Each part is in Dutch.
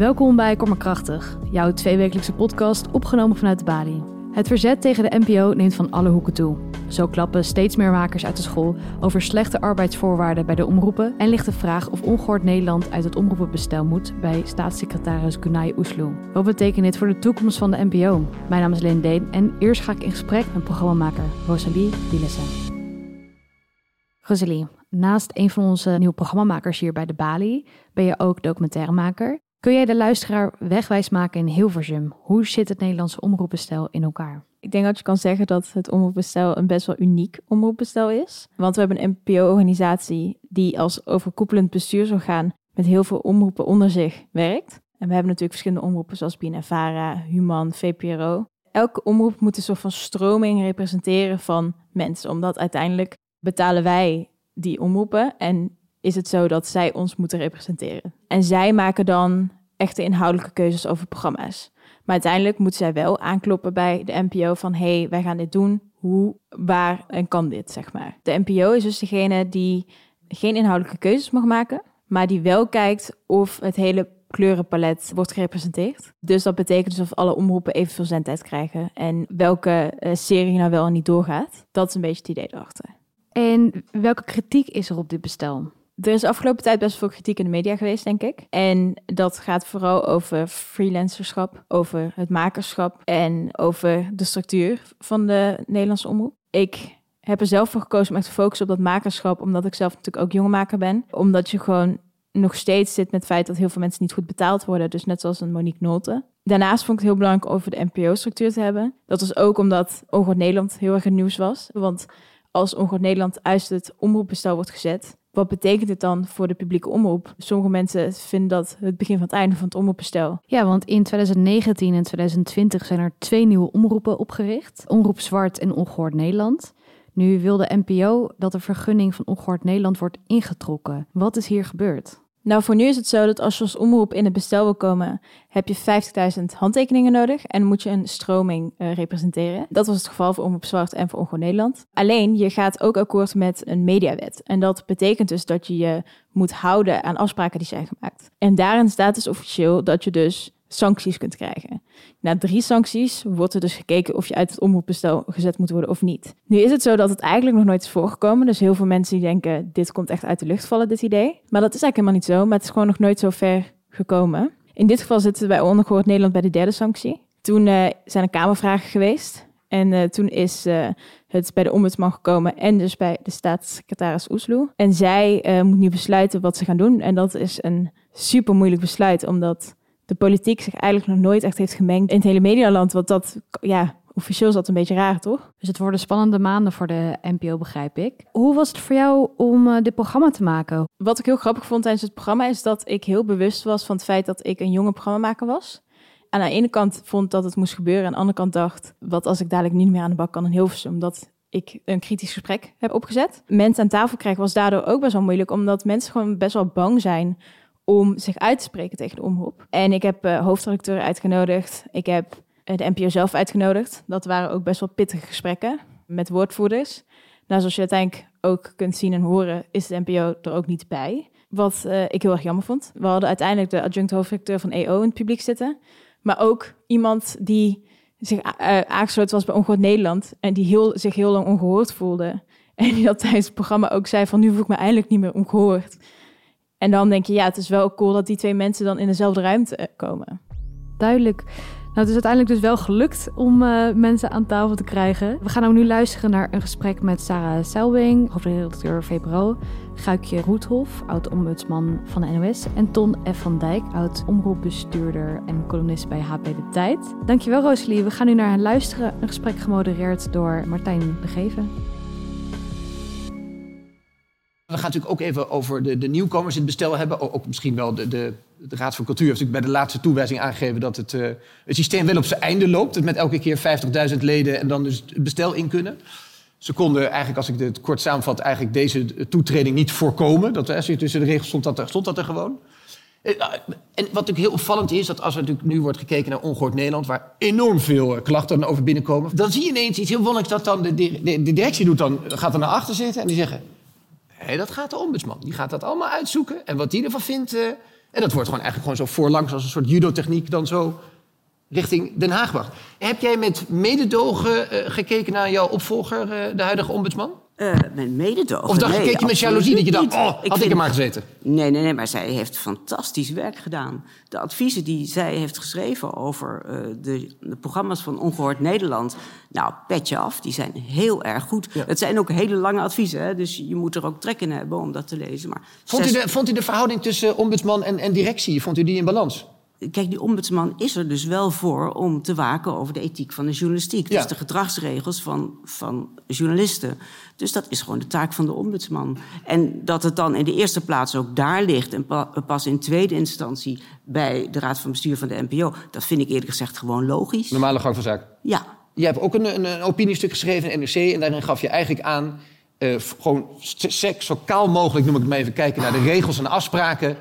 Welkom bij Kom Krachtig, jouw tweewekelijkse podcast opgenomen vanuit Bali. Het verzet tegen de NPO neemt van alle hoeken toe. Zo klappen steeds meer makers uit de school over slechte arbeidsvoorwaarden bij de omroepen en ligt de vraag of ongehoord Nederland uit het omroepenbestel moet bij staatssecretaris Gunay Oesloe. Wat betekent dit voor de toekomst van de NPO? Mijn naam is Leen Deen en eerst ga ik in gesprek met programmamaker Rosalie Dielessen. Rosalie, naast een van onze nieuwe programmamakers hier bij de Bali ben je ook documentairemaker. Kun jij de luisteraar wegwijs maken in Hilversum? Hoe zit het Nederlandse omroepbestel in elkaar? Ik denk dat je kan zeggen dat het omroepbestel een best wel uniek omroepbestel is. Want we hebben een NPO-organisatie die als overkoepelend bestuursorgaan met heel veel omroepen onder zich werkt. En we hebben natuurlijk verschillende omroepen zoals BNNVARA, Human, VPRO. Elke omroep moet een soort van stroming representeren van mensen. Omdat uiteindelijk betalen wij die omroepen en is het zo dat zij ons moeten representeren. En zij maken dan echte inhoudelijke keuzes over programma's. Maar uiteindelijk moeten zij wel aankloppen bij de NPO van hé, hey, wij gaan dit doen. Hoe, waar en kan dit, zeg maar. De NPO is dus degene die geen inhoudelijke keuzes mag maken, maar die wel kijkt of het hele kleurenpalet wordt gerepresenteerd. Dus dat betekent dus of alle omroepen evenveel zendtijd krijgen en welke uh, serie nou wel en niet doorgaat. Dat is een beetje het idee erachter. En welke kritiek is er op dit bestel? Er is afgelopen tijd best veel kritiek in de media geweest, denk ik. En dat gaat vooral over freelancerschap, over het makerschap en over de structuur van de Nederlandse omroep. Ik heb er zelf voor gekozen om echt te focussen op dat makerschap, omdat ik zelf natuurlijk ook jonge maker ben. Omdat je gewoon nog steeds zit met het feit dat heel veel mensen niet goed betaald worden. Dus net zoals een Monique Nolte. Daarnaast vond ik het heel belangrijk over de NPO-structuur te hebben. Dat was ook omdat Ongehoord Nederland heel erg nieuws was. Want als Ongehoord Nederland uit het omroepbestel wordt gezet, wat betekent het dan voor de publieke omroep? Sommige mensen vinden dat het begin van het einde van het omroepbestel. Ja, want in 2019 en 2020 zijn er twee nieuwe omroepen opgericht. Omroep Zwart en Ongehoord Nederland. Nu wil de NPO dat de vergunning van Ongehoord Nederland wordt ingetrokken. Wat is hier gebeurd? Nou, voor nu is het zo dat als je als omroep in het bestel wil komen, heb je 50.000 handtekeningen nodig en moet je een stroming uh, representeren. Dat was het geval voor Omroep Zwart en voor Ongehoord Nederland. Alleen, je gaat ook akkoord met een mediawet. En dat betekent dus dat je je moet houden aan afspraken die zijn gemaakt. En daarin staat dus officieel dat je dus sancties kunt krijgen. Na drie sancties wordt er dus gekeken of je uit het omroepbestel gezet moet worden of niet. Nu is het zo dat het eigenlijk nog nooit is voorgekomen. Dus heel veel mensen die denken, dit komt echt uit de lucht vallen, dit idee. Maar dat is eigenlijk helemaal niet zo, maar het is gewoon nog nooit zo ver gekomen. In dit geval zitten we bij Ondergehoord Nederland bij de derde sanctie. Toen uh, zijn er kamervragen geweest. En uh, toen is uh, het bij de ombudsman gekomen en dus bij de staatssecretaris Oesloe. En zij moet nu besluiten wat ze gaan doen. En dat is een super moeilijk besluit, omdat de politiek zich eigenlijk nog nooit echt heeft gemengd in het hele medialand. Want dat, ja, officieel is dat een beetje raar, toch? Dus het worden spannende maanden voor de NPO, begrijp ik. Hoe was het voor jou om uh, dit programma te maken? Wat ik heel grappig vond tijdens het programma is dat ik heel bewust was van het feit dat ik een jonge programmamaker was. En aan de ene kant vond dat het moest gebeuren. Aan de andere kant dacht, wat als ik dadelijk niet meer aan de bak kan in Hilversum? Omdat ik een kritisch gesprek heb opgezet. Mensen aan tafel krijgen was daardoor ook best wel moeilijk. Omdat mensen gewoon best wel bang zijn om zich uit te spreken tegen de omroep. En ik heb uh, uitgenodigd. Ik heb uh, de NPO zelf uitgenodigd. Dat waren ook best wel pittige gesprekken met woordvoerders. Nou, zoals je uiteindelijk ook kunt zien en horen, is de NPO er ook niet bij. Wat uh, ik heel erg jammer vond. We hadden uiteindelijk de adjunct hoofdredacteur van EO in het publiek zitten. Maar ook iemand die zich aangesloten was bij Ongehoord Nederland. En die heel, zich heel lang ongehoord voelde. En die dat tijdens het programma ook zei van nu voel ik me eindelijk niet meer ongehoord. En dan denk je, ja, het is wel cool dat die twee mensen dan in dezelfde ruimte eh, komen. Duidelijk. Nou, het is uiteindelijk dus wel gelukt om uh, mensen aan tafel te krijgen. We gaan ook nu luisteren naar een gesprek met Sarah Selwing, hoofdredacteur VPRO, Guikje Roethof, oud-ombudsman van de NOS, en Ton F. van Dijk, oud-omroepbestuurder en columnist bij HP De Tijd. Dankjewel Rosalie. We gaan nu naar hen luisteren. Een gesprek gemodereerd door Martijn de Geven. We gaan natuurlijk ook even over de, de nieuwkomers in het bestel hebben. Ook misschien wel de, de, Raad van Cultuur heeft natuurlijk bij de laatste toewijzing aangegeven dat het, uh, het systeem wel op zijn einde loopt. Met elke keer 50.000 leden en dan dus het bestel in kunnen. Ze konden eigenlijk, als ik het kort samenvat, eigenlijk deze toetreding niet voorkomen. Dat, als je tussen de regels stond, dat er, stond dat er gewoon. Eh, en wat natuurlijk heel opvallend is, dat als er natuurlijk nu wordt gekeken naar Ongehoord Nederland, waar enorm veel eh, klachten over binnenkomen, dan zie je ineens iets heel wonderlijks dat dan de, de, de directie doet dan, gaat er naar achter zitten en die zeggen, Dat gaat de ombudsman. Die gaat dat allemaal uitzoeken. En wat die ervan vindt, uh, En dat wordt gewoon eigenlijk gewoon zo voorlangs als een soort judo-techniek dan zo richting Den Haag. Heb jij met mededogen eh, gekeken naar jouw opvolger, eh, de huidige ombudsman? Uh, met mededogen. Of dacht je, nee, keek je met jaloezie dat je dacht, oh, had ik, vind- er maar gezeten? Nee, nee, nee, maar zij heeft fantastisch werk gedaan. De adviezen die zij heeft geschreven over eh, de, de programma's van Ongehoord Nederland... nou, petje af, die zijn heel erg goed. Het zijn ook hele lange adviezen, hè, dus je moet er ook trek in hebben om dat te lezen. Maar Vond u, de, vond u de verhouding tussen ombudsman en, en directie, vond u die in balans? Kijk, die ombudsman is er dus wel voor om te waken over de ethiek van de journalistiek. Ja. Dus de gedragsregels van, van journalisten. Dus dat is gewoon de taak van de ombudsman. En dat het dan in de eerste plaats ook daar ligt... en pa- pas in tweede instantie bij de Raad van Bestuur van de NPO... dat vind ik eerlijk gezegd gewoon logisch. Normale gang van zaken. Ja, Je hebt ook een, een, een opiniestuk geschreven in NRC en daarin gaf je eigenlijk aan... eh, gewoon sec- zo kaal mogelijk, noem ik het maar even, kijken naar de regels en de afspraken.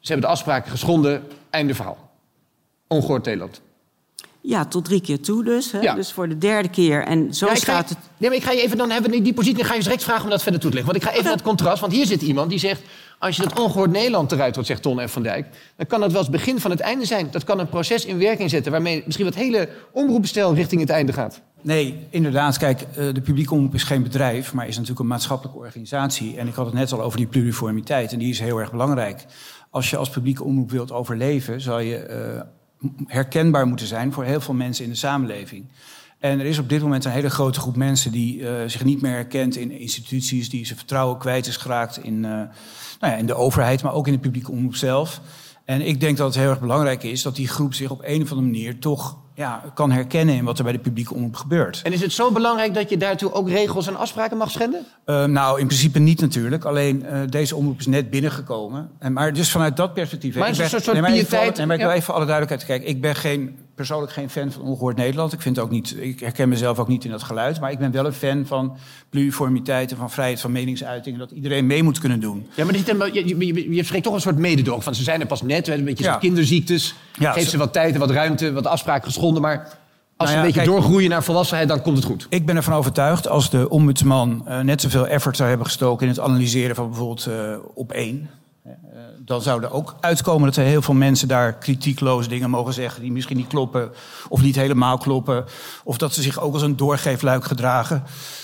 Ze hebben de afspraken geschonden, einde verhaal. Ongehoord Nederland. ja, tot drie keer toe dus. Hè? Ja. Dus voor de derde keer. En zo Ja, ik staat het... Nee, maar ik ga je even, dan hebben we die positie, dan ga je direct vragen om dat verder toe te leggen. Want ik ga even naar het contrast, want hier zit iemand die zegt... als je dat ongehoord Nederland eruit hoort, zegt Ton F. van Dijk... dan kan dat wel eens begin van het einde zijn. Dat kan een proces in werking zetten... waarmee misschien wat hele omroepbestel richting het einde gaat. Nee, inderdaad. Kijk, eh, de publieke omroep is geen bedrijf, maar is natuurlijk een maatschappelijke organisatie. En ik had het net al over die pluriformiteit, en die is heel erg belangrijk. Als je als publieke omroep wilt overleven, zal je eh, herkenbaar moeten zijn voor heel veel mensen in de samenleving. En er is op dit moment een hele grote groep mensen die eh, zich niet meer herkent in instituties, die zijn vertrouwen kwijt is geraakt in, eh, nou ja, in de overheid, maar ook in de publieke omroep zelf. En ik denk dat het heel erg belangrijk is dat die groep zich op een of andere manier toch ja, kan herkennen in wat er bij de publieke omroep gebeurt. En is het zo belangrijk dat je daartoe ook regels en afspraken mag schenden? Eh, nou, in principe niet natuurlijk. Alleen eh, deze omroep is net binnengekomen. En, maar dus vanuit dat perspectief... Maar ik ben- een soort nee, maar even nee, maar ja. even voor alle duidelijkheid kijken. Ik ben geen, persoonlijk geen fan van Ongehoord Nederland. Ik, vind ook niet, ik herken mezelf ook niet in dat geluid. Maar ik ben wel een fan van pluriformiteit en van vrijheid van meningsuiting. En dat iedereen mee moet kunnen doen. Ja, maar een- je, je, je, je spreekt toch een soort mededoog van... ze zijn er pas net, een beetje Ja. kinderziektes. Ja, Geef ze- ze wat tijd en wat ruimte, wat afspraken geschonden. Maar als ze Nou een ja, beetje kijk- doorgroeien naar volwassenheid, dan komt het goed. Ik ben ervan overtuigd als de ombudsman eh, net zoveel effort zou hebben gestoken in het analyseren van bijvoorbeeld eh, op één. Dan zou er ook uitkomen dat er heel veel mensen daar kritiekloos dingen mogen zeggen die misschien niet kloppen of niet helemaal kloppen. Of dat ze zich ook als een doorgeefluik gedragen.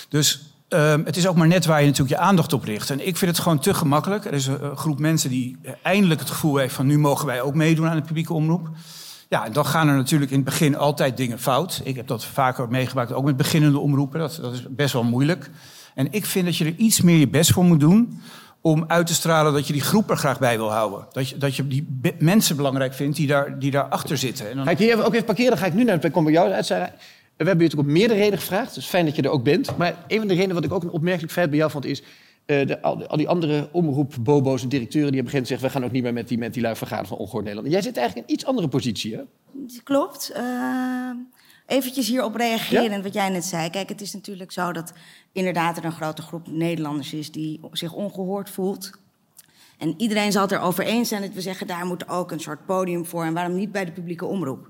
Dus ehm, het is ook maar net waar je natuurlijk je aandacht op richt. En ik vind het gewoon te gemakkelijk. Er is een, groep mensen die eindelijk het gevoel heeft van nu mogen wij ook meedoen aan de publieke omroep. Ja, en dan gaan er natuurlijk in het begin altijd dingen fout. Ik heb dat vaker meegemaakt, ook met beginnende omroepen. Dat, dat is best wel moeilijk. En ik vind dat je er iets meer je best voor moet doen... om uit te stralen dat je die groep er graag bij wil houden. Dat je, dat je die mensen belangrijk vindt die, daar, die daarachter zitten. En dan, Ga ik hier even, ook even parkeren, dan ga ik nu naar kom bij jou uit. Sarah. We hebben je natuurlijk op meerdere redenen gevraagd. Het is fijn dat je er ook bent. Maar een van de redenen wat ik ook een opmerkelijk feit bij jou vond... is eh, de, al, al die andere omroep-bobo's en directeuren... die hebben begint gezegd... we gaan ook niet meer met die, met die lui vergaderen van Ongehoord Nederland. En jij zit eigenlijk in een iets andere positie, hè? Klopt. Uh, eventjes hierop reageren, Ja? wat jij net zei. Kijk, het is natuurlijk zo dat inderdaad er een grote groep Nederlanders is... die zich ongehoord voelt. En iedereen zal het erover eens zijn dat we zeggen... daar moet ook een soort podium voor. En waarom niet bij de publieke omroep?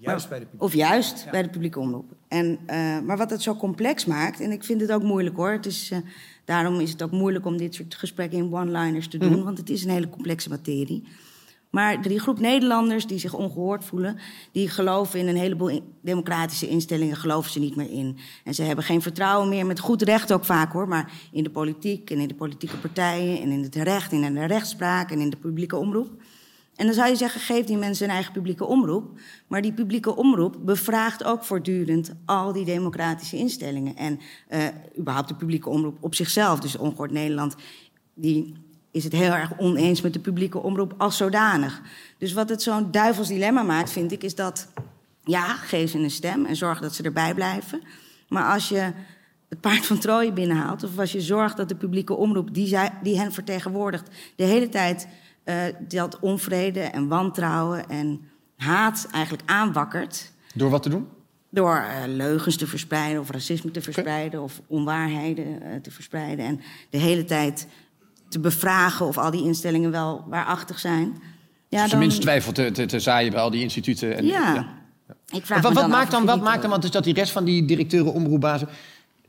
juist bij de publieke Of juist bij de publieke omroep. En, uh, maar wat het zo complex maakt, en ik vind het ook moeilijk hoor. Het is, uh, daarom is het ook moeilijk om dit soort gesprekken in one-liners te doen, Mhm. want het is een hele complexe materie. Maar die groep Nederlanders die zich ongehoord voelen, die geloven in een heleboel democratische instellingen, geloven ze niet meer in. En ze hebben geen vertrouwen meer, met goed recht ook vaak hoor, maar in de politiek en in de politieke partijen en in het recht en in de rechtspraak en in de publieke omroep. En dan zou je zeggen, geef die mensen een eigen publieke omroep. Maar die publieke omroep bevraagt ook voortdurend al die democratische instellingen. En uh, überhaupt de publieke omroep op zichzelf. Dus Ongehoord Nederland, die is het heel erg oneens met de publieke omroep als zodanig. Dus wat het zo'n duivels dilemma maakt, vind ik, is dat... ja, geef ze een stem en zorg dat ze erbij blijven. Maar als je het paard van Troje binnenhaalt... of als je zorgt dat de publieke omroep die, zij, die hen vertegenwoordigt... de hele tijd uh, dat onvrede en wantrouwen en haat eigenlijk aanwakkert... Door wat te doen? Door uh, leugens te verspreiden of racisme te verspreiden... of onwaarheden uh, te verspreiden. En de hele tijd te bevragen of al die instellingen wel waarachtig zijn. Ja, Tenminste twijfel te, te, te, zaaien bij al die instituten. En, ja. ja. Ik vraag wat, dan maakt dan, wat maakt dan, want is dat die rest van die directeuren, omroepbazen...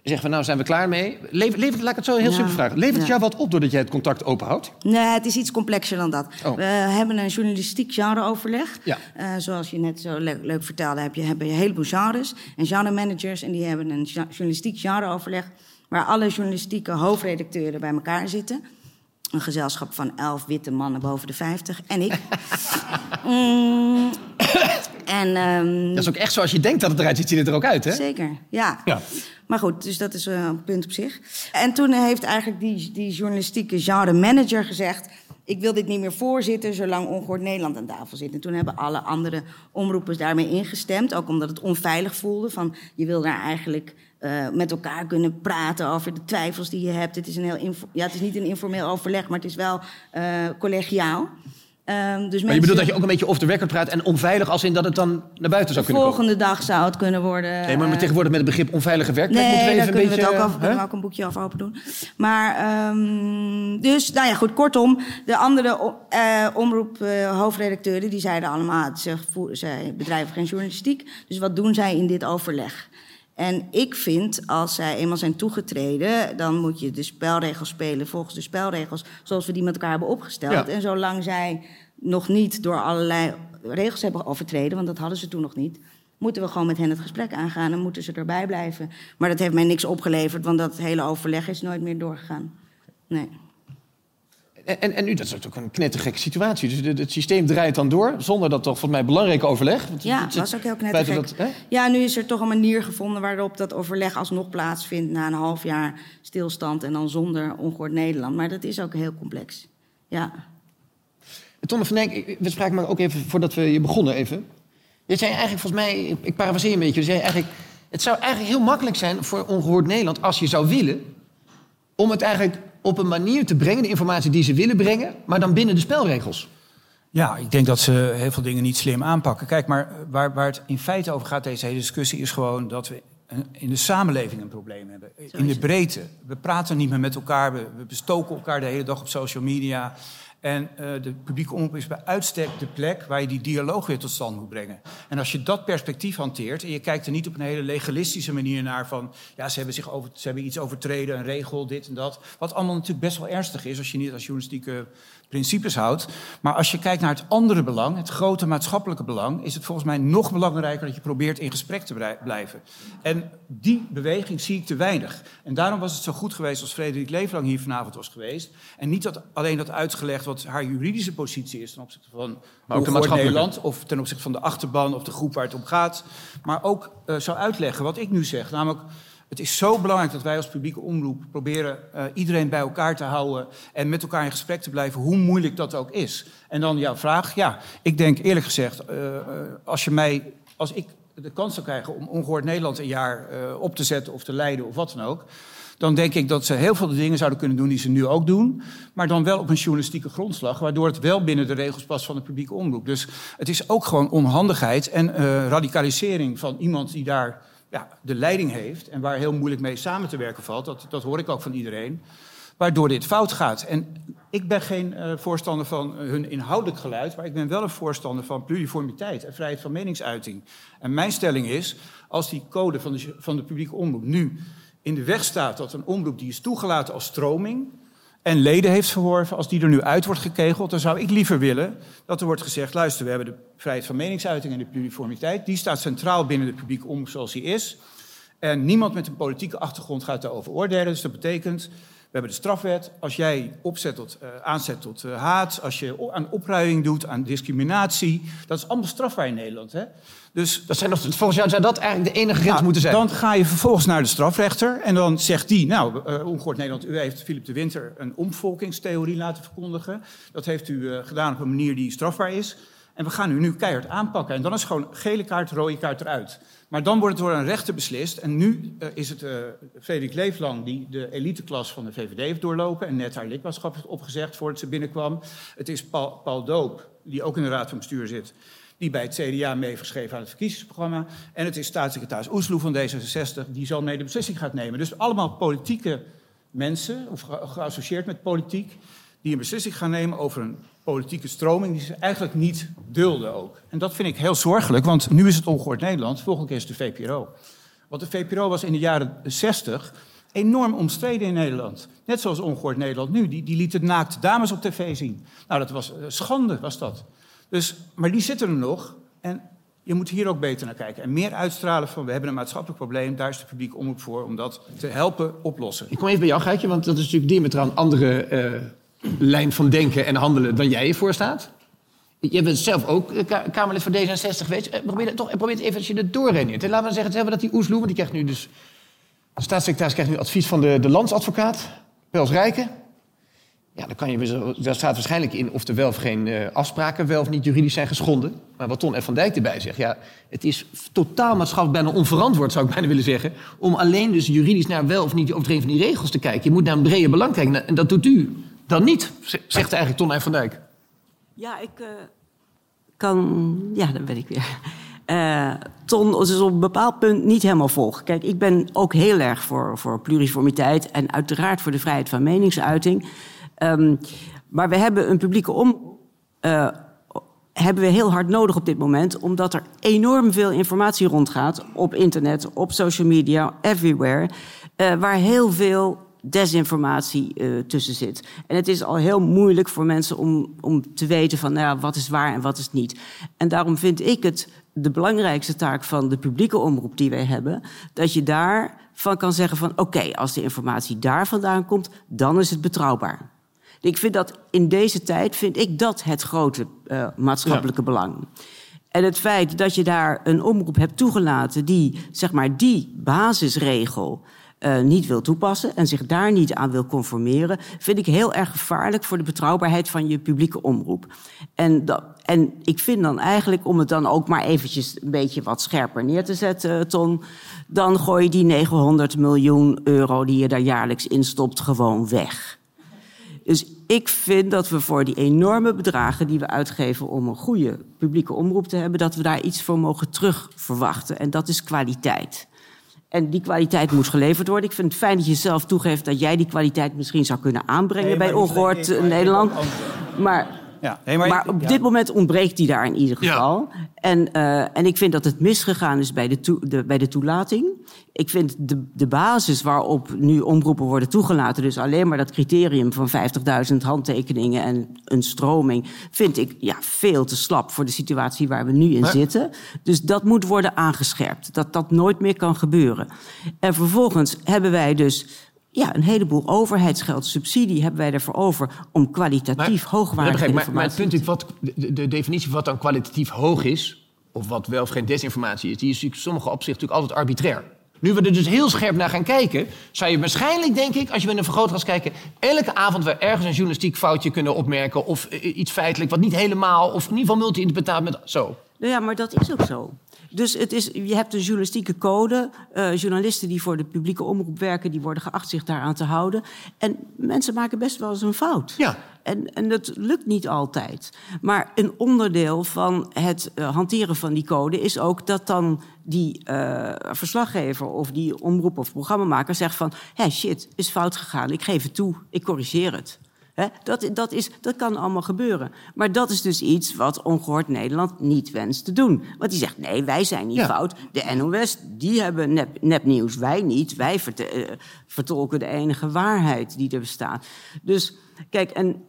zeggen van nou zijn we klaar mee. Levert, levert, laat ik het zo heel Ja. simpel vragen. Levert het Ja. jou wat op doordat jij het contact openhoudt? Nee, het is iets complexer dan dat. Oh. We hebben een journalistiek genreoverleg. Ja. Eh, zoals je net zo le- leuk vertelde, heb je, hebben je een heleboel genres en genremanagers. En die hebben een journalistiek genreoverleg waar alle journalistieke hoofdredacteuren bij elkaar zitten. Een gezelschap van elf witte mannen boven de 50 en ik. Mm, en, ehm, Dat is ook echt zoals je denkt dat het eruit ziet, ziet het er ook uit, hè? Zeker, ja. Ja. Maar goed, dus dat is eh, een punt op zich. En toen heeft eigenlijk die, die journalistieke genre manager gezegd... ik wil dit niet meer voorzitten zolang Ongehoord Nederland aan tafel zit. En toen hebben alle andere omroepers daarmee ingestemd. Ook omdat het onveilig voelde. Van, je wil daar eigenlijk eh, met elkaar kunnen praten over de twijfels die je hebt. Het is, een heel ja, het is niet een informeel overleg, maar het is wel eh, collegiaal. Ehm, dus Maar je mensen- bedoelt dat je ook een beetje off the record praat en onveilig als in dat het dan naar buiten zou kunnen komen? volgende dag zou het kunnen worden. Nee, maar met eh, tegenwoordig met het begrip onveilige werkplek Nee, moeten we daar even een kunnen we beetje... het ook, over, hè? kunnen we ook een boekje over open doen. Maar, ehm, dus, nou ja, goed, kortom. De andere eh, omroep hoofdredacteuren, die zeiden allemaal... Ze, zij bedrijven geen journalistiek, dus wat doen zij in dit overleg? En ik vind, als zij eenmaal zijn toegetreden... dan moet je de spelregels spelen volgens de spelregels... zoals we die met elkaar hebben opgesteld. Ja. En zolang zij nog niet door allerlei regels hebben overtreden... want dat hadden ze toen nog niet moeten we gewoon met hen het gesprek aangaan en moeten ze erbij blijven. Maar dat heeft mij niks opgeleverd, want dat hele overleg is nooit meer doorgegaan. Nee. En, en, nu, dat is ook een knettergekke situatie. Dus het systeem draait dan door, zonder dat toch volgens mij belangrijke overleg. Want Ja, het dat was ook heel knettergek. dat? Ja, nu is er toch een manier gevonden waarop dat overleg alsnog plaatsvindt... na een half jaar stilstand en dan zonder ongehoord Nederland. Maar dat is ook heel complex. Ja. Tonne van Dijk, we spraken maar ook even voordat we hier begonnen even. Je zei eigenlijk volgens mij, ik- parafraseer een beetje, je zei eigenlijk... het zou eigenlijk heel makkelijk zijn voor Ongehoord Nederland, als je zou willen... om het eigenlijk op een manier te brengen, de informatie die ze willen brengen... maar dan binnen de spelregels. Ja, ik denk dat ze heel veel dingen niet slim aanpakken. Kijk, maar waar, waar het in feite over gaat, deze hele discussie, is gewoon dat we in de samenleving een probleem hebben. In de breedte. We praten niet meer met elkaar, we, we bestoken elkaar de hele dag op social media. En eh, de publieke omroep is bij uitstek de plek waar je die dialoog weer tot stand moet brengen. En als je dat perspectief hanteert en je kijkt er niet op een hele legalistische manier naar van... ja, ze hebben, zich over, ze hebben iets overtreden, een regel, dit en dat. Wat allemaal natuurlijk best wel ernstig is als je niet als journalistieke principes houdt. Maar als je kijkt naar het andere belang, het grote maatschappelijke belang... is het volgens mij nog belangrijker dat je probeert in gesprek te blijven. En die beweging zie ik te weinig. En daarom was het zo goed geweest als Frederik Leeflang hier vanavond was geweest. En niet dat alleen dat uitgelegd wat haar juridische positie is... ten opzichte van Maar ook de. Nederland... of ten opzichte van de achterban of de groep waar het om gaat. Maar ook eh, zou uitleggen wat ik nu zeg. Namelijk, het is zo belangrijk dat wij als publieke omroep proberen eh, iedereen bij elkaar te houden en met elkaar in gesprek te blijven, hoe moeilijk dat ook is. En dan jouw vraag, ja, ik denk eerlijk gezegd, eh, als je mij, als ik de kans zou krijgen om Ongehoord Nederland een jaar op te zetten of te leiden of wat dan ook, dan denk ik dat ze heel veel dingen zouden kunnen doen die ze nu ook doen. Maar dan wel op een journalistieke grondslag, waardoor het wel binnen de regels past van de publieke omroep. Dus het is ook gewoon onhandigheid en eh, radicalisering van iemand die daar ja, de leiding heeft en waar heel moeilijk mee samen te werken valt. Dat, dat hoor ik ook van iedereen. Waardoor dit fout gaat. En ik ben geen eh, voorstander van eh, hun inhoudelijk geluid, maar ik ben wel een voorstander van pluriformiteit en vrijheid van meningsuiting. En mijn stelling is, als die code van de, van de publieke omroep nu in de weg staat dat een omroep die is toegelaten als stroming en leden heeft verworven, als die er nu uit wordt gekegeld, dan zou ik liever willen dat er wordt gezegd: luister, we hebben de vrijheid van meningsuiting en de pluriformiteit, die staat centraal binnen de publieke omroep zoals die is. En niemand met een politieke achtergrond gaat daarover oordelen. Dus dat betekent, hebben de strafwet. Als jij opzet tot, eh, aanzet tot eh, haat, als je aan opruiing doet, aan discriminatie, dat is allemaal strafbaar in Nederland. Hè? Dus Dat zijn nog, volgens jou zou dat eigenlijk de enige grens nou, moeten zijn. Dan ga je vervolgens naar de strafrechter en dan zegt die... nou, uh, Ongehoord Nederland, u heeft Philip de Winter een omvolkingstheorie laten verkondigen. Dat heeft u gedaan op een manier die strafbaar is. En we gaan u nu keihard aanpakken. En dan is gewoon gele kaart, rode kaart eruit. Maar dan wordt het door een rechter beslist. En nu uh, is het uh, Frederik Leeflang die de eliteklas van de VVD heeft doorlopen... en net haar lidmaatschap heeft opgezegd voordat ze binnenkwam. Het is Paul, Paul Doop, die ook in de raad van bestuur zit die bij het CDA mee aan het verkiezingsprogramma. En het is staatssecretaris Oesloe van D66 die zo mee de beslissing gaat nemen. Dus allemaal politieke mensen, of ge geassocieerd met politiek, die een beslissing gaan nemen over een politieke stroming die ze eigenlijk niet dulden ook. En dat vind ik heel zorgelijk, want nu is het ongehoord Nederland, volgende keer is het de VPRO. Want de VPRO was in de jaren 60 enorm omstreden in Nederland. Net zoals Ongehoord Nederland nu. Die, die lieten naakte dames op tv zien. Nou, dat was uh, schande, was dat. Dus, maar die zitten er nog. En je moet hier ook beter naar kijken. En meer uitstralen van, we hebben een maatschappelijk probleem. Daar is de publiek omroep voor, om dat te helpen oplossen. Ik kom even bij jou, Geitje, want dat is natuurlijk diametraal een andere uh, lijn van denken en handelen dan jij je voorstaat. Je bent zelf ook Kamerlid voor D66 geweest. Probeer, toch, probeer even als je het doorredeneert. Laten we zeggen, dat die Oesloe, want die krijgt nu dus staatssecretaris krijgt nu advies van de, de landsadvocaat, Pels Rijken. Ja, dan kan je, daar staat waarschijnlijk in of er wel of geen afspraken wel of niet juridisch zijn geschonden. Maar wat Ton F. van Dijk erbij zegt, ja, het is totaal maatschappelijk bijna onverantwoord, zou ik bijna willen zeggen, om alleen dus juridisch naar wel of niet de overtreding van die regels te kijken. Je moet naar een brede belang kijken. En dat doet u dan niet, zegt eigenlijk Ton van Dijk. Ja, ik uh, kan. Ja, dan ben ik weer. Uh, Ton is op een bepaald punt niet helemaal volg. Kijk, ik ben ook heel erg voor, voor pluriformiteit en uiteraard voor de vrijheid van meningsuiting. Um, maar we hebben een publieke om. Uh, hebben we heel hard nodig op dit moment, omdat er enorm veel informatie rondgaat op internet, op social media, everywhere, waar heel veel desinformatie uh, tussen zit. En het is al heel moeilijk voor mensen om, om te weten van nou ja, wat is waar en wat is niet. En daarom vind ik het de belangrijkste taak van de publieke omroep die wij hebben, dat je daarvan kan zeggen van oké, okay, als de informatie daar vandaan komt, dan is het betrouwbaar. Ik vind dat in deze tijd vind ik dat het grote uh, maatschappelijke ja. belang. En het feit dat je daar een omroep hebt toegelaten die, zeg maar, die basisregel uh, niet wil toepassen en zich daar niet aan wil conformeren, vind ik heel erg gevaarlijk voor de betrouwbaarheid van je publieke omroep. En, en ik vind dan eigenlijk, om het dan ook maar eventjes een beetje wat scherper neer te zetten, Ton, dan gooi je die 900 miljoen euro die je daar jaarlijks instopt gewoon weg. Dus ik vind dat we voor die enorme bedragen die we uitgeven om een goede publieke omroep te hebben, dat we daar iets voor mogen terugverwachten. En dat is kwaliteit. En die kwaliteit moet geleverd worden. Ik vind het fijn dat je zelf toegeeft dat jij die kwaliteit misschien zou kunnen aanbrengen nee, bij Ongehoord Nederland. Maar ja. Nee, maar, maar, op ja. dit moment ontbreekt die daar in ieder geval. Ja. En, uh, en ik vind dat het misgegaan is bij de, bij de toelating. Ik vind de, de basis waarop nu omroepen worden toegelaten, dus alleen maar dat criterium van 50.000 handtekeningen en een stroming, vind ik ja, veel te slap voor de situatie waar we nu in maar... zitten. Dus dat moet worden aangescherpt. Dat dat nooit meer kan gebeuren. En vervolgens hebben wij dus ja, een heleboel overheidsgeld, subsidie hebben wij ervoor over om kwalitatief hoogwaardige informatie maar, maar het punt is, wat, de, de, definitie van wat dan kwalitatief hoog is, of wat wel of geen desinformatie is, die is in sommige opzichten natuurlijk altijd arbitrair. Nu we er dus heel scherp naar gaan kijken, zou je waarschijnlijk, denk ik, als je met een vergrootglas kijken, elke avond weer ergens een journalistiek foutje kunnen opmerken of iets feitelijk wat niet helemaal, of in ieder geval multi-interpretaat met zo. Nou ja, maar dat is ook zo. Dus het is, je hebt een journalistieke code. Uh, journalisten die voor de publieke omroep werken, die worden geacht zich daaraan te houden. En mensen maken best wel eens een fout. Ja. En, en dat lukt niet altijd. Maar een onderdeel van het uh, hanteren van die code is ook dat dan die uh, verslaggever of die omroep of programmamaker zegt van... hé, hey, shit, is fout gegaan, ik geef het toe, ik corrigeer het. He, dat, dat, is, dat kan allemaal gebeuren. Maar dat is dus iets wat Ongehoord Nederland niet wenst te doen. Want die zegt, nee, wij zijn niet ja. fout. De NOS, die hebben nep, nepnieuws. Wij niet. Wij verte, uh, vertolken de enige waarheid die er bestaat. Dus, kijk, en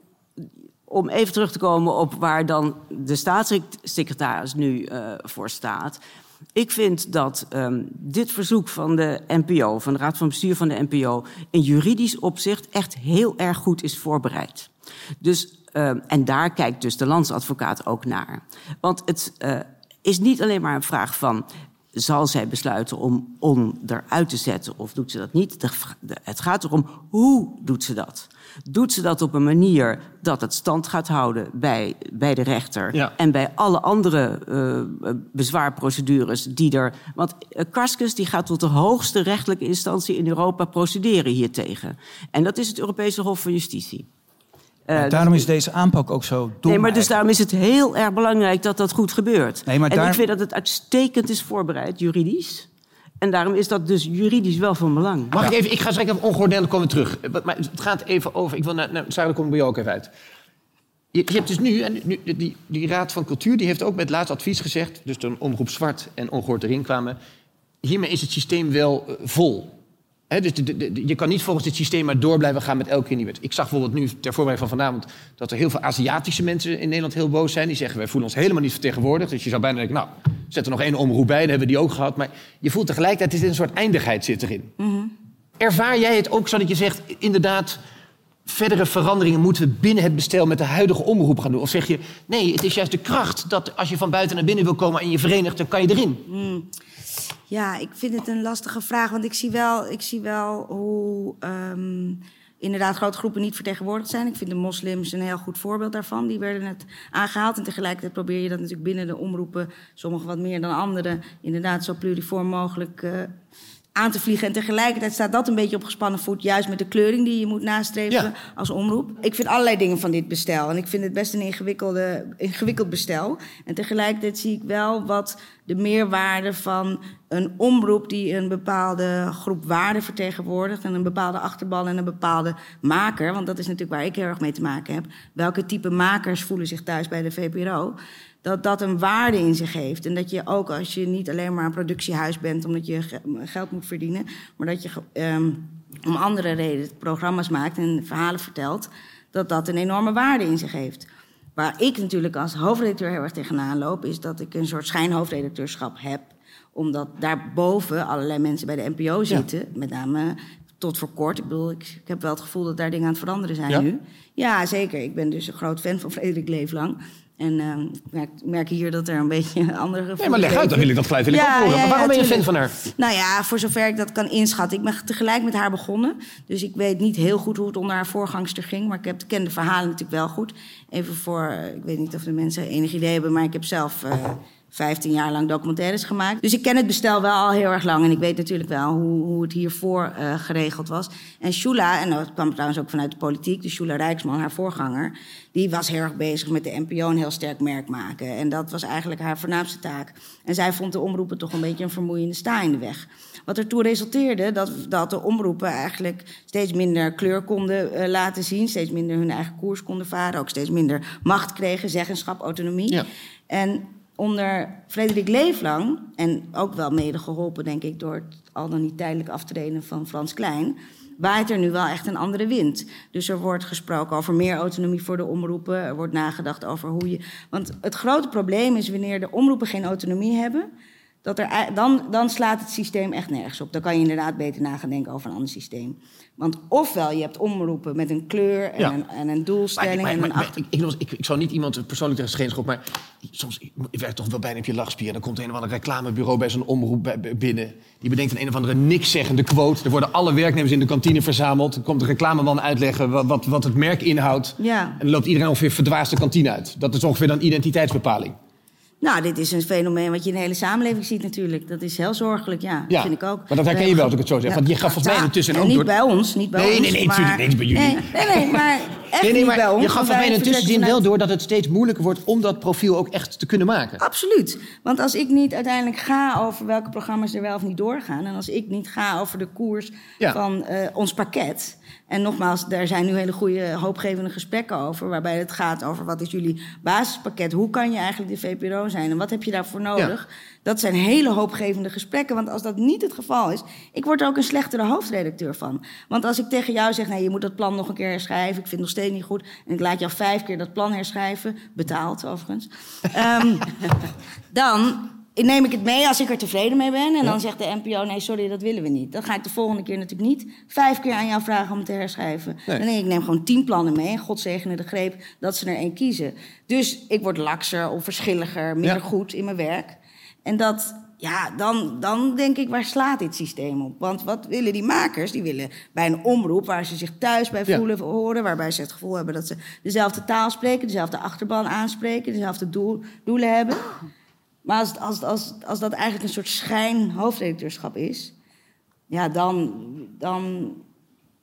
om even terug te komen op waar dan de staatssecretaris nu uh, voor staat... Ik vind dat um, dit verzoek van de NPO, van de Raad van Bestuur van de NPO, in juridisch opzicht echt heel erg goed is voorbereid. Dus, um, en daar kijkt dus de landsadvocaat ook naar. Want het uh, is niet alleen maar een vraag van zal zij besluiten om, om eruit te zetten of doet ze dat niet? De, de, het gaat erom hoe doet ze dat? Doet ze dat op een manier dat het stand gaat houden bij, bij de rechter ja. en bij alle andere uh, bezwaarprocedures die er. Want uh, Karskens die gaat tot de hoogste rechtelijke instantie in Europa procederen hiertegen. En dat is het Europese Hof van Justitie. Uh, daarom is deze aanpak ook zo dom. Nee, maar dus daarom is het heel erg belangrijk dat dat goed gebeurt. Nee, maar en daar... ik vind dat het uitstekend is voorbereid, juridisch. En daarom is dat dus juridisch wel van belang. Mag ja. ik even, ik ga straks even ongeoordeeld komen terug. Maar het gaat even over, ik wil naar, naar Sarah, kom ik bij jou ook even uit. Je, je hebt dus nu, en nu die, die Raad van Cultuur, die heeft ook met laatst advies gezegd, dus toen Omroep Zwart en Ongehoord erin kwamen, hiermee is het systeem wel eh, vol. Dus de- de- de- je kan niet volgens dit systeem maar door blijven gaan met elke keer nieuw. Ik zag bijvoorbeeld nu ter voorbereiding van vanavond... dat er heel veel Aziatische mensen in Nederland heel boos zijn. Die zeggen, wij voelen ons helemaal niet vertegenwoordigd. Dus je zou bijna denken, nou, zet er nog één omroep bij. Dan hebben we die ook gehad. Maar je voelt tegelijkertijd, er is een soort eindigheid zit erin. Ervaar jij het ook zo dat je zegt, inderdaad... verdere veranderingen moeten we binnen het bestel met de huidige omroep gaan doen? Of zeg je, nee, het is juist de kracht dat als je van buiten naar binnen wil komen... en je verenigt, dan kan je erin. Ja, ik vind het een lastige vraag. Want ik zie wel, ik zie wel hoe ehm, inderdaad grote groepen niet vertegenwoordigd zijn. Ik vind de moslims een heel goed voorbeeld daarvan. Die werden net aangehaald. En tegelijkertijd probeer je dat natuurlijk binnen de omroepen, sommigen wat meer dan anderen, inderdaad zo pluriform mogelijk eh, aan te vliegen. En tegelijkertijd staat dat een beetje op gespannen voet, juist met de kleuring die je moet nastreven Ja. als omroep. Ik vind allerlei dingen van dit bestel. En ik vind het best een ingewikkelde, ingewikkeld bestel. En tegelijkertijd zie ik wel wat de meerwaarde van een omroep die een bepaalde groep waarden vertegenwoordigt. En een bepaalde achterban en een bepaalde maker. Want dat is natuurlijk waar ik heel erg mee te maken heb. Welke type makers voelen zich thuis bij de VPRO? Dat dat een waarde in zich heeft. En dat je ook als je niet alleen maar een productiehuis bent omdat je ge- geld moet verdienen, maar dat je ehm, om andere redenen programma's maakt en verhalen vertelt, dat dat een enorme waarde in zich heeft. Waar ik natuurlijk als hoofdredacteur heel erg tegenaan loop, is dat ik een soort schijnhoofdredacteurschap heb. Omdat daarboven allerlei mensen bij de NPO zitten. Met name tot voor kort. Ik bedoel, ik, ik heb wel het gevoel dat daar dingen aan het veranderen zijn Ja? nu. Ja, zeker. Ik ben dus een groot fan van Frederik Leeflang. En eh, ik merk, hier dat er een beetje andere gevoelens Nee, maar leg uit, dan wil ik dat gelijk wil ik ook horen. Maar waarom ben je een fan van haar? Nou ja, voor zover ik dat kan inschatten. Ik ben tegelijk met haar begonnen. Dus ik weet niet heel goed hoe het onder haar voorgangster ging. Maar ik heb, ken de verhalen natuurlijk wel goed. Even voor, eh, ik weet niet of de mensen enig idee hebben... maar ik heb zelf eh 15 jaar lang documentaires gemaakt. Dus ik ken het bestel wel al heel erg lang. En ik weet natuurlijk wel hoe, hoe het hiervoor eh, geregeld was. En Shula, en dat kwam trouwens ook vanuit de politiek... dus Shula Rijksman, haar voorganger... die was heel erg bezig met de NPO een heel sterk merk maken. En dat was eigenlijk haar voornaamste taak. En zij vond de omroepen toch een beetje een vermoeiende sta in de weg. Wat ertoe resulteerde dat, dat de omroepen eigenlijk steeds minder kleur konden eh, laten zien, steeds minder hun eigen koers konden varen, ook steeds minder macht kregen, zeggenschap, autonomie. Ja. En onder Frederik Leeflang, en ook wel mede geholpen, denk ik, door het al dan niet tijdelijk aftreden van Frans Klein, waait er nu wel echt een andere wind. Dus er wordt gesproken over meer autonomie voor de omroepen. Er wordt nagedacht over hoe je. Want het grote probleem is wanneer de omroepen geen autonomie hebben. Dat er, dan, dan slaat het systeem echt nergens op. Dan kan je inderdaad beter na gaan denken over een ander systeem. Want ofwel je hebt omroepen met een kleur en, Ja. een, en een Maar, doelstelling maar- en een achter... ik, ik, ik, ik zou niet iemand persoonlijk tegen scheen schoppen, maar soms ik werk toch wel bijna op je lachspier. En dan komt een of ander reclamebureau bij zo'n omroep bij- bij- binnen. Die bedenkt een een of andere nikszeggende quote. Er worden alle werknemers in de kantine verzameld. Dan komt de reclameman uitleggen wat, wat, wat het merk inhoudt. Ja. En dan loopt iedereen ongeveer verdwaasd de kantine uit. Dat is ongeveer dan identiteitsbepaling. Nou, dit is een fenomeen wat je in de hele samenleving ziet natuurlijk. Dat is heel zorgelijk, ja. Ja, vind ik ook. maar dat herken je wel, als ik het zo zeg. Want je gaf volgens mij ja, intussen en ook niet door- bij ons, niet bij Nee, ons. nee, nee, maar- natuurlijk niet, niet bij jullie. Nee, nee, nee, maar echt Nee, nee, niet maar bij ons. je gaf mij wel door dat het steeds moeilijker wordt om dat profiel ook echt te kunnen maken. Absoluut. Want als ik niet uiteindelijk ga over welke programma's er wel of niet doorgaan... en als ik niet ga over de koers Ja. van eh, ons pakket... en nogmaals, daar zijn nu hele goede, hoopgevende gesprekken over... waarbij het gaat over wat is jullie basispakket... hoe kan je eigenlijk de VPRO zijn en wat heb je daarvoor nodig... Dat zijn hele hoopgevende gesprekken. Want als dat niet het geval is, ik word er ook een slechtere hoofdredacteur van. Want als ik tegen jou zeg, nee, je moet dat plan nog een keer herschrijven. Ik vind het nog steeds niet goed. En ik laat jou vijf keer dat plan herschrijven. Betaald, overigens. Ehm, dan neem ik het mee als ik er tevreden mee ben. En dan zegt de NPO, nee, sorry, dat willen we niet. Dan ga ik de volgende keer natuurlijk niet vijf keer aan jou vragen om het te herschrijven. Nee. Dan denk ik, neem gewoon tien plannen mee. En God zegene de greep dat ze er één kiezen. Dus ik word lakser, onverschilliger, minder Ja. goed in mijn werk. En dat, ja, dan, dan denk ik, waar slaat dit systeem op? Want wat willen die makers? Die willen bij een omroep waar ze zich thuis bij Ja. voelen, horen... waarbij ze het gevoel hebben dat ze dezelfde taal spreken... dezelfde achterban aanspreken, dezelfde doel, doelen hebben. Maar als, als, als, als dat eigenlijk een soort schijn-hoofdredacteurschap is... ja, dan, dan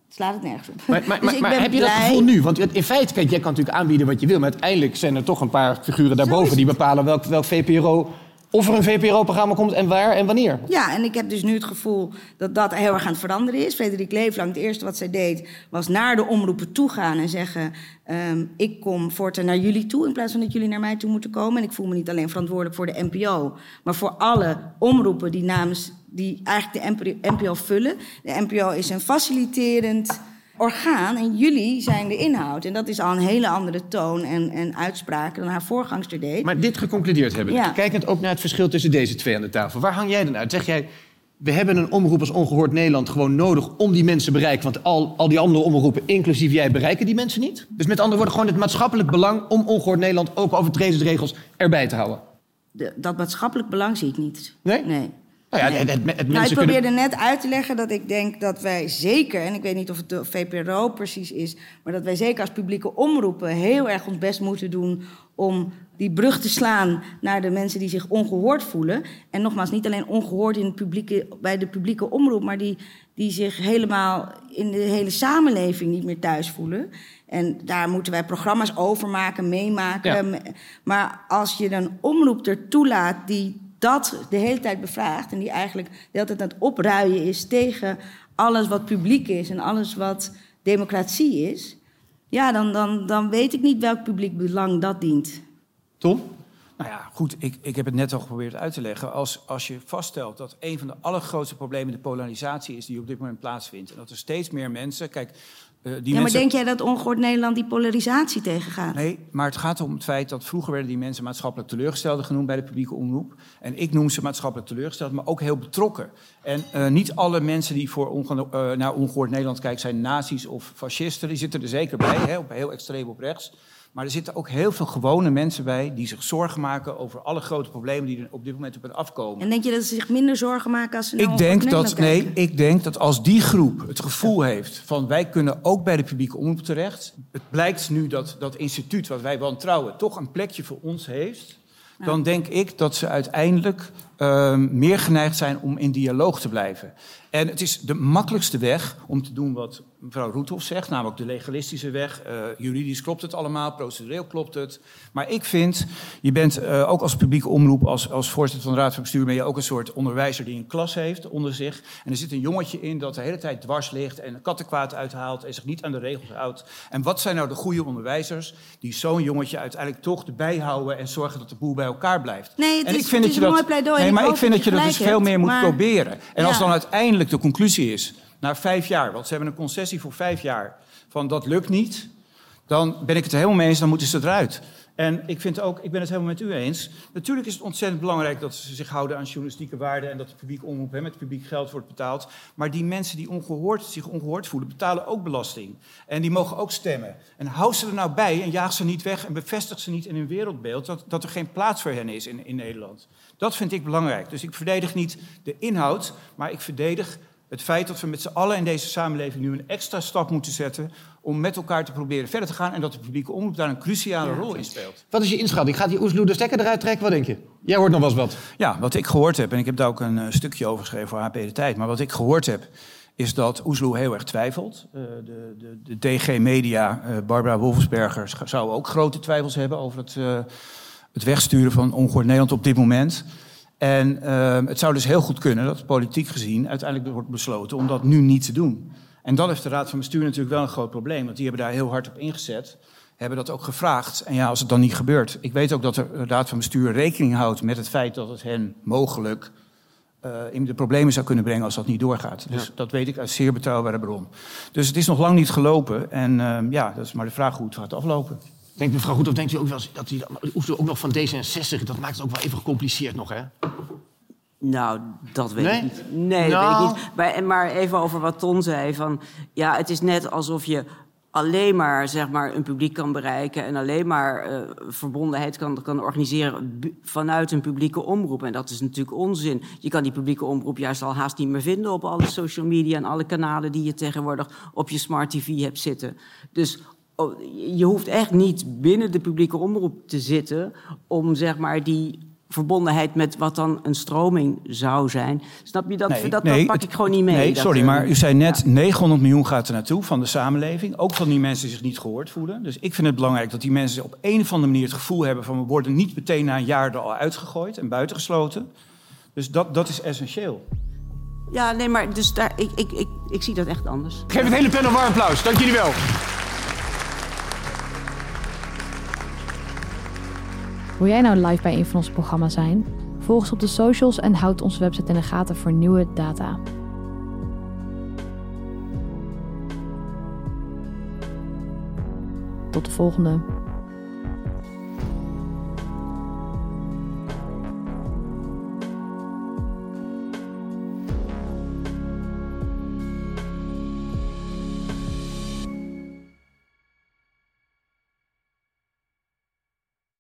slaat het nergens op. Maar, maar, Dus maar, maar heb je dat gevoel nu? Want in feite, kijk, jij kan natuurlijk aanbieden wat je wil... maar uiteindelijk zijn er toch een paar figuren daarboven... die bepalen welk, welk VPRO Of er een VPRO-programma komt en waar en wanneer. Ja, en ik heb dus nu het gevoel dat dat heel erg aan het veranderen is. Frederik Leeflang, het eerste wat zij deed, was naar de omroepen toe gaan en zeggen: um, Ik kom voortaan naar jullie toe in plaats van dat jullie naar mij toe moeten komen. En ik voel me niet alleen verantwoordelijk voor de NPO, maar voor alle omroepen die namens die eigenlijk de NPO vullen. De NPO is een faciliterend orgaan en jullie zijn de inhoud. En dat is al een hele andere toon en, en uitspraak dan haar voorgangster deed. Maar dit geconcludeerd hebben. Ja. Kijkend ook naar het verschil tussen deze twee aan de tafel. Waar hang jij dan uit? Zeg jij, we hebben een omroep als Ongehoord Nederland gewoon nodig om die mensen te bereiken. Want al, al die andere omroepen, inclusief jij, bereiken die mensen niet. Dus met andere woorden, gewoon het maatschappelijk belang om Ongehoord Nederland ook overtredensregels erbij te houden. De, dat maatschappelijk belang zie ik niet. Nee? Nee. Nou ja, het, het, het nou, ik probeerde net uit te leggen dat ik denk dat wij zeker, en ik weet niet of het de VPRO precies is, maar dat wij zeker als publieke omroepen heel erg ons best moeten doen om die brug te slaan naar de mensen die zich ongehoord voelen. En nogmaals, niet alleen ongehoord in het publieke, bij de publieke omroep, maar die, die zich helemaal in de hele samenleving niet meer thuis voelen. En daar moeten wij programma's over maken, meemaken. Maar als je een omroep er toelaat die dat de hele tijd bevraagt en die eigenlijk de hele tijd aan het opruien is tegen alles wat publiek is en alles wat democratie is, ja, dan, dan, dan weet ik niet welk publiek belang dat dient. Tom? Nou ja, goed, ik, ik heb het net al geprobeerd uit te leggen. Als, als je vaststelt dat een van de allergrootste problemen de polarisatie is die op dit moment plaatsvindt. En dat er steeds meer mensen. Kijk, uh, die ja, maar denk jij dat ongehoord Nederland die polarisatie tegengaat? Nee, maar het gaat om het feit dat vroeger werden die mensen maatschappelijk teleurgesteld genoemd bij de publieke omroep. En ik noem ze maatschappelijk teleurgesteld, maar ook heel betrokken. En uh, niet alle mensen die voor onge uh, naar ongehoord Nederland kijken zijn nazi's of fascisten. Die zitten er zeker bij, hè, op, heel extreem op rechts. Maar er zitten ook heel veel gewone mensen bij die zich zorgen maken over alle grote problemen die er op dit moment op het afkomen. En denk je dat ze zich minder zorgen maken als ze ik denk dat Nee, ik denk dat als die groep het gevoel heeft van wij kunnen ook bij de publieke omroep terecht. Het blijkt nu dat dat instituut wat wij wantrouwen toch een plekje voor ons heeft. Dan denk ik dat ze uiteindelijk uh, meer geneigd zijn om in dialoog te blijven. En het is de makkelijkste weg om te doen wat mevrouw Roethoff zegt, namelijk de legalistische weg. Uh, juridisch klopt het allemaal, procedureel klopt het. Maar ik vind, je bent uh, ook als publieke omroep, als, als voorzitter van de Raad van Bestuur, ben je ook een soort onderwijzer die een klas heeft onder zich. En er zit een jongetje in dat de hele tijd dwars ligt en kattenkwaad uithaalt en zich niet aan de regels houdt. En wat zijn nou de goede onderwijzers die zo'n jongetje uiteindelijk toch erbij houden en zorgen dat de boel bij elkaar blijft? Nee, het en is, ik vind dat je dat, mooi pleidooi. Nee, maar ik vind dat je dat dus veel meer moet proberen. En als dan uiteindelijk de conclusie is na vijf jaar, want ze hebben een concessie voor vijf jaar, van dat lukt niet, dan ben ik het helemaal mee eens, dan moeten ze eruit. En ik vind ook, ik ben het helemaal met u eens. Natuurlijk is het ontzettend belangrijk dat ze zich houden aan journalistieke waarden en dat de publiek omroep hè, met publiek geld wordt betaald. Maar die mensen die ongehoord, zich ongehoord voelen, betalen ook belasting. En die mogen ook stemmen. En hou ze er nou bij en jaag ze niet weg en bevestig ze niet in hun wereldbeeld dat, dat er geen plaats voor hen is in, in Nederland. Dat vind ik belangrijk. Dus ik verdedig niet de inhoud, maar ik verdedig het feit dat we met z'n allen in deze samenleving nu een extra stap moeten zetten om met elkaar te proberen verder te gaan en dat de publieke omroep daar een cruciale rol in speelt. Wat is je inschatting? Gaat die Oesloe de stekker eruit trekken? Wat denk je? Jij hoort nog wel eens wat. Ja, wat ik gehoord heb, en ik heb daar ook een uh, stukje over geschreven voor HP De Tijd, maar wat ik gehoord heb, is dat Oesloe heel erg twijfelt. Uh, de, de, de, DG Media, uh, Barbara Wolfsberger, zou ook grote twijfels hebben over het, het wegsturen van Ongehoord Nederland op dit moment. En uh, het zou dus heel goed kunnen dat politiek gezien uiteindelijk wordt besloten om dat nu niet te doen. En dan heeft de Raad van Bestuur natuurlijk wel een groot probleem, want die hebben daar heel hard op ingezet. Hebben dat ook gevraagd. En ja, als het dan niet gebeurt. Ik weet ook dat de Raad van Bestuur rekening houdt met het feit dat het hen mogelijk uh, in de problemen zou kunnen brengen als dat niet doorgaat. Dus ja. dat weet ik uit zeer betrouwbare bron. Dus het is nog lang niet gelopen. En uh, ja, dat is maar de vraag hoe het gaat aflopen. Denkt mevrouw Goed, of denkt u ook wel eens dat hij ook nog van D66, dat maakt het ook wel even gecompliceerd nog, hè? Nou, dat weet nee? ik niet. Nee, nou. dat weet ik niet. Maar, maar even over wat Ton zei. Van, ja, het is net alsof je alleen maar, zeg maar een publiek kan bereiken... en alleen maar uh, verbondenheid kan, kan organiseren vanuit een publieke omroep. En dat is natuurlijk onzin. Je kan die publieke omroep juist al haast niet meer vinden... op alle social media en alle kanalen die je tegenwoordig op je smart tv hebt zitten. Dus je hoeft echt niet binnen de publieke omroep te zitten om zeg maar die verbondenheid met wat dan een stroming zou zijn. Snap je dat? Nee, dat, nee, dat pak ik gewoon niet mee. Nee, Dat, sorry, eh, maar u zei net ja. 900 miljoen gaat er naartoe van de samenleving. Ook van die mensen die zich niet gehoord voelen. Dus ik vind het belangrijk dat die mensen op een of andere manier het gevoel hebben van we worden niet meteen na een jaar er al uitgegooid en buitengesloten. Dus dat, dat is essentieel. Ja, nee, maar dus daar, ik, ik, ik, ik zie dat echt anders. Geef het hele panel een warm applaus. Dank jullie wel. Wil jij nou live bij een van onze programma's zijn? Volg ons op de socials en houd onze website in de gaten voor nieuwe data. Tot de volgende.